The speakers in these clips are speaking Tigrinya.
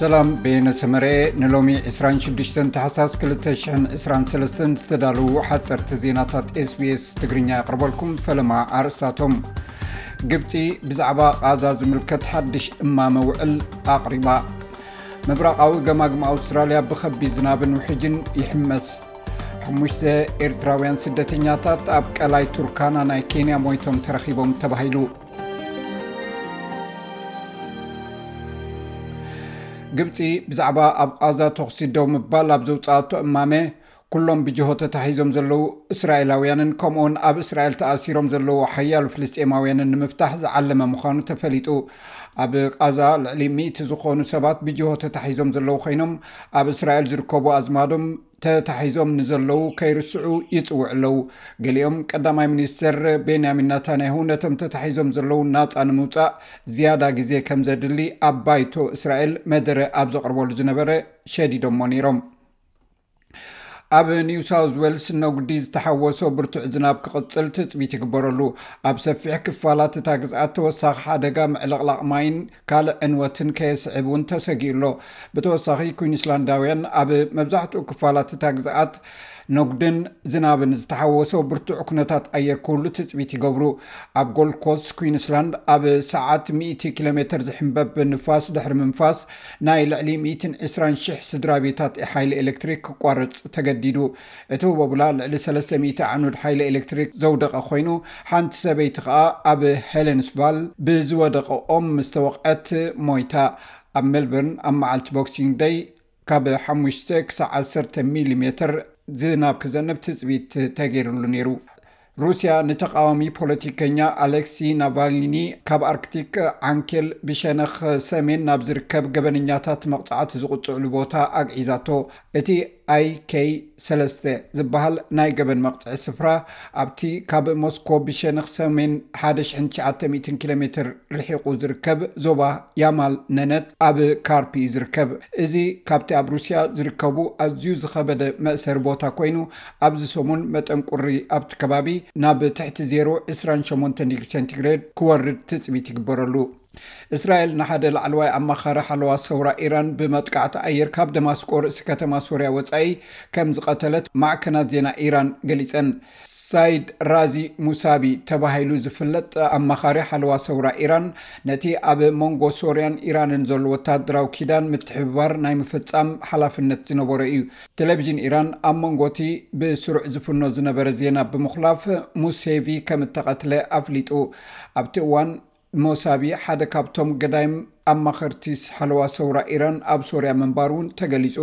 ሰላም ቤነ ሰመረኤ ንሎሚ 26 ተሓሳስ 223 ዝተዳለዉ ሓፀርቲ ዜናታት ስbስ ትግርኛ ኣቕርበልኩም ፈለማ ኣርስታቶም ግብፂ ብዛዕባ ቓዛ ዝምልከት ሓድሽ እማመ ውዕል ኣቕሪባ ምብራቓዊ ገማግም ኣውስትራልያ ብከቢ ዝናብን ውሕጅን ይሕመስ ሓሙሽተ ኤርትራውያን ስደተኛታት ኣብ ቀላይ ቱርካና ናይ ኬንያ ሞይቶም ተረኺቦም ተባሂሉ ግብፂ ብዛዕባ ኣብ ቓዛ ተኹሲ ደው ምባል ኣብ ዘውፅኣቶ እማመ ኩሎም ብጅሆ ተታሒዞም ዘለዉ እስራኤላውያንን ከምኡውን ኣብ እስራኤል ተኣሲሮም ዘለዉ ሓያሉ ፍልስጤማውያንን ንምፍታሕ ዝዓለመ ምዃኑ ተፈሊጡ ኣብ ቓዛ ልዕሊ ሚእቲ ዝኾኑ ሰባት ብጅሆ ተታሒዞም ዘለዉ ኮይኖም ኣብ እስራኤል ዝርከቡ ኣዝማዶም ተታሒዞም ንዘለዉ ከይርስዑ ይፅውዑ ኣለዉ። ገሊኦም ቀዳማይ ሚኒስትር ቤንያሚን ናታንያሁ ነቶም ተታሒዞም ዘለዉ ናፃ ንምውፃእ ዝያዳ ግዜ ከም ዘድሊ ኣብ ባይቶ እስራኤል መደረ ኣብ ዘቕርበሉ ዝነበረ ሸዲዶሞ ነይሮም። ኣብ ኒው ሳውዝ ዌልስ ነጉዲ ዝተሓወሶ ብርቱዕ ዝናብ ክቕፅል ትፅቢት ይግበረሉ ኣብ ሰፊሕ ክፋላት እታ ግዝኣት ተወሳኺ ሓደጋ ምዕልቕላቕ ማይን ካልእ ዕንወትን ከየስዕብ እውን ተሰጊኡ ኣሎ። ብተወሳኺ ኩንስላንዳውያን ኣብ መብዛሕትኡ ክፋላት እታ ግዝኣት ነጉድን ዝናብን ዝተሓወሶ ብርቱዕ ኩነታት ኣየር ክህሉ ትፅቢት ይገብሩ። ኣብ ጎልድ ኮስት ኩንስላንድ ኣብ ሰዓት ሚእቲ ኪሎ ሜተር ዝሕምበብ ንፋስ ድሕሪ ምንፋስ ናይ ልዕሊ ሚእትን ዕስራን ሽሕ ስድራቤታት ሓይሊ ኤሌክትሪክ ክቋረፅ ተገዲዱ። እቲ ህቦብላ ልዕሊ ሰለስተ ሚእቲ ዓኑድ ሓይሊ ኤሌክትሪክ ዘውደቐ ኮይኑ፣ ሓንቲ ሰበይቲ ከኣ ኣብ ሄለንስቫል ብዝወደቐ ኦም ምስ ተወቕዐት ሞይታ። ኣብ ሜልበርን ኣብ መዓልቲ ቦክሲንግ ደይ ካብ ሓሙሽተ ክሳዕ ዓሰርተ ሚሊሜተር ዝናብ ክዘንብ ትጽቢት ተገይርሉ ነይሩ። ሩስያ ንተቓዋሚ ፖለቲከኛ ኣሌክሲ ናቫልኒ ካብ ኣርክቲክ ዓንኬል ብሸነኽ ሰሜን ናብ ዝርከብ ገበነኛታት መቕጻዕቲ ዝቕጽዕሉ ቦታ ኣግዒዛቶ እቲ ኣይኬይ ሰለስተ ዝበሃል ናይ ገበን መቕጽዒ ስፍራ ኣብቲ ካብ ሞስኮ ብሸነኽ ሰሜን 1900 ኪሎ ሜትር ርሒቑ ዝርከብ ዞባ ያማል ነነት ኣብ ካርፒ እዩ ዝርከብ እዚ ካብቲ ኣብ ሩስያ ዝርከቡ ኣዝዩ ዝኸበደ መእሰሪ ቦታ ኮይኑ ኣብዚ ሰሙን መጠን ቁሪ ኣብቲ ከባቢ ናብ ትሕቲ ዜሮ 28 ዲግሪ ሴንቲግሬድ ክወርድ ትፅቢት ይግበረሉ። እስራኤል ንሓደ ላዕለዋይ ኣማኻሪ ሓለዋ ሰውራ ኢራን ብመጥቃዕቲ ኣየር ካብ ደማስቆ ርእሲ ከተማ ሶርያ ወፃኢ ከም ዝቐተለት ማዕከናት ዜና ኢራን ገሊፀን። ሳይድ ራዚ ሙሳቢ ተባሂሉ ዝፍለጥ ኣማኻሪ ሓለዋ ሰውራ ኢራን ነቲ ኣብ መንጎ ሶርያን ኢራንን ዘሎ ወተሃደራዊ ኪዳን ምትሕብባር ናይ ምፍፃም ሓላፍነት ዝነበሮ እዩ። ቴሌቪዥን ኢራን ኣብ መንጎ እቲ ብስሩዕ ዝፍኖ ዝነበረ ዜና ብምኹላፍ ሙሴቪ ከም እተቐትለ ኣፍሊጡ። ኣብቲ እዋን ሞሳቪ ሓደ ካብቶም ገዳይም ኣማኸርቲ ሓለዋ ሰውራ ኢራን ኣብ ሶርያ ምንባሩ እውን ተገሊጹ።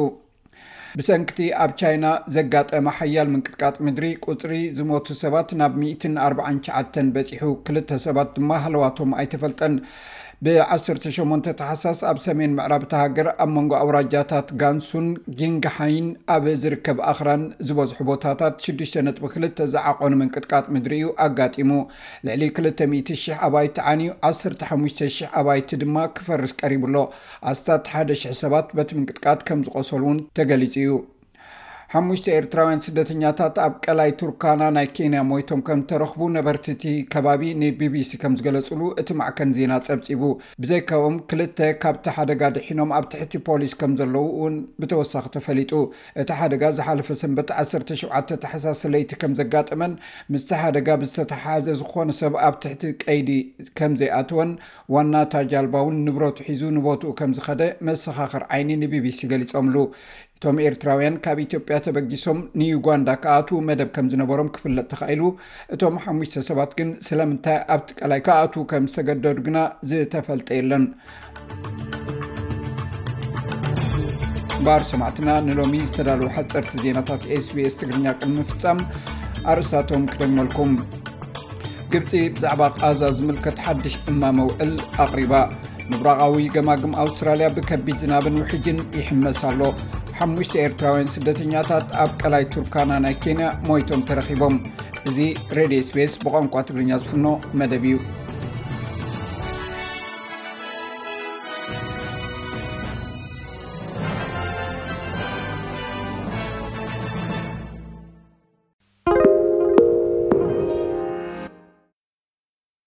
ብሰንኪ'ቲ ኣብ ቻይና ዘጋጠመ ሓያል ምንቅጥቃጥ ምድሪ ቁጽሪ ዝሞቱ ሰባት ናብ ሚእትን ኣርባዓን ትሽዓተን በጺሑ፣ ክልተ ሰባት ድማ ሃለዋቶም ኣይተፈልጠን። ብ ዓሰርተ ሸሞንተ ታሕሳስ ኣብ ሰሜን ምዕራብ እታ ሃገር ኣብ መንጎ ኣውራጃታት ጋንሱን ጊንግሓይን ኣብ ዝርከብ ኣኽራን ዝበዝሑ ቦታታት ሽዱሽተ ነጥቢ ክልተ ዝዓቖኑ ምንቅጥቃጥ ምድሪ እዩ ኣጋጢሙ። ልዕሊ ክልተ ሚእቲ ሽሕ ኣባይቲ ዓንዩ፣ ዓሰርተ ሓሙሽተ ሽሕ ኣባይቲ ድማ ክፈርስ ቀሪቡ ኣሎ። ኣስታት ሓደ ሽሕ ሰባት በቲ ምንቅጥቃጥ ከም ዝቖሰሉ'ውን ተገሊጹ እዩ። ሓሙሽተ ኤርትራውያን ስደተኛታት ኣብ ቀላይ ቱርካና ናይ ኬንያ ሞይቶም ከም እተረኽቡ ነበርቲ እቲ ከባቢ ንቢቢሲ ከም ዝገለጹሉ እቲ ማዕከን ዜና ጸብጺቡ። ብዘይካኦም ክልተ ካብቲ ሓደጋ ድሒኖም ኣብ ትሕቲ ፖሊስ ከም ዘለዉ እውን ብተወሳኺ ተፈሊጡ። እቲ ሓደጋ ዝሓለፈ ሰንበት ዓሰርተ ሸውዓተ ታሕሳስ ለይቲ ከም ዘጋጠመን ምስቲ ሓደጋ ብዝተተሓሓዘ ዝኾነ ሰብ ኣብ ትሕቲ ቀይዲ ከም ዘይኣተወን ዋና እታ ጃልባ እውን ንብረቱ ሒዙ ንቦትኡ ከም ዝኸደ መሰኻኽር ዓይኒ ንቢቢሲ ገሊጾምሉ። እቶም ኤርትራውያን ካብ ኢትዮጵያ ተበጊሶም ንዩጋንዳ ክኣትዉ መደብ ከም ዝነበሮም ክፍለጥ ተኻኢሉ እቶም ሓሙሽተ ሰባት ግን ስለምንታይ ኣብቲ ቀላይ ክኣትዉ ከም ዝተገደዱ ግና ዝተፈልጠ የለን ባር ሰማዕትና ንሎሚ ዝተዳለዉ ሓፀርቲ ዜናታት ስbስ ትግርኛ ቅን ምፍፃም ኣርእሳቶም ክደግመልኩም ግብፂ ብዛዕባ ቃዛ ዝምልከት ሓድሽ እማ መውዕል ኣቕሪባ ምብራቓዊ ገማግም ኣውስትራልያ ብከቢድ ዝናብን ውሕጅን ይሕመስ ኣሎ ሓሙሽተ ኤርትራውያን ስደተኛታት ኣብ ቀላይ ቱርካና ናይ ኬንያ ሞይቶም ተረኺቦም እዚ ሬድዮ ስፔስ ብቋንቋ ትግርኛ ዝፍኖ መደብ እዩ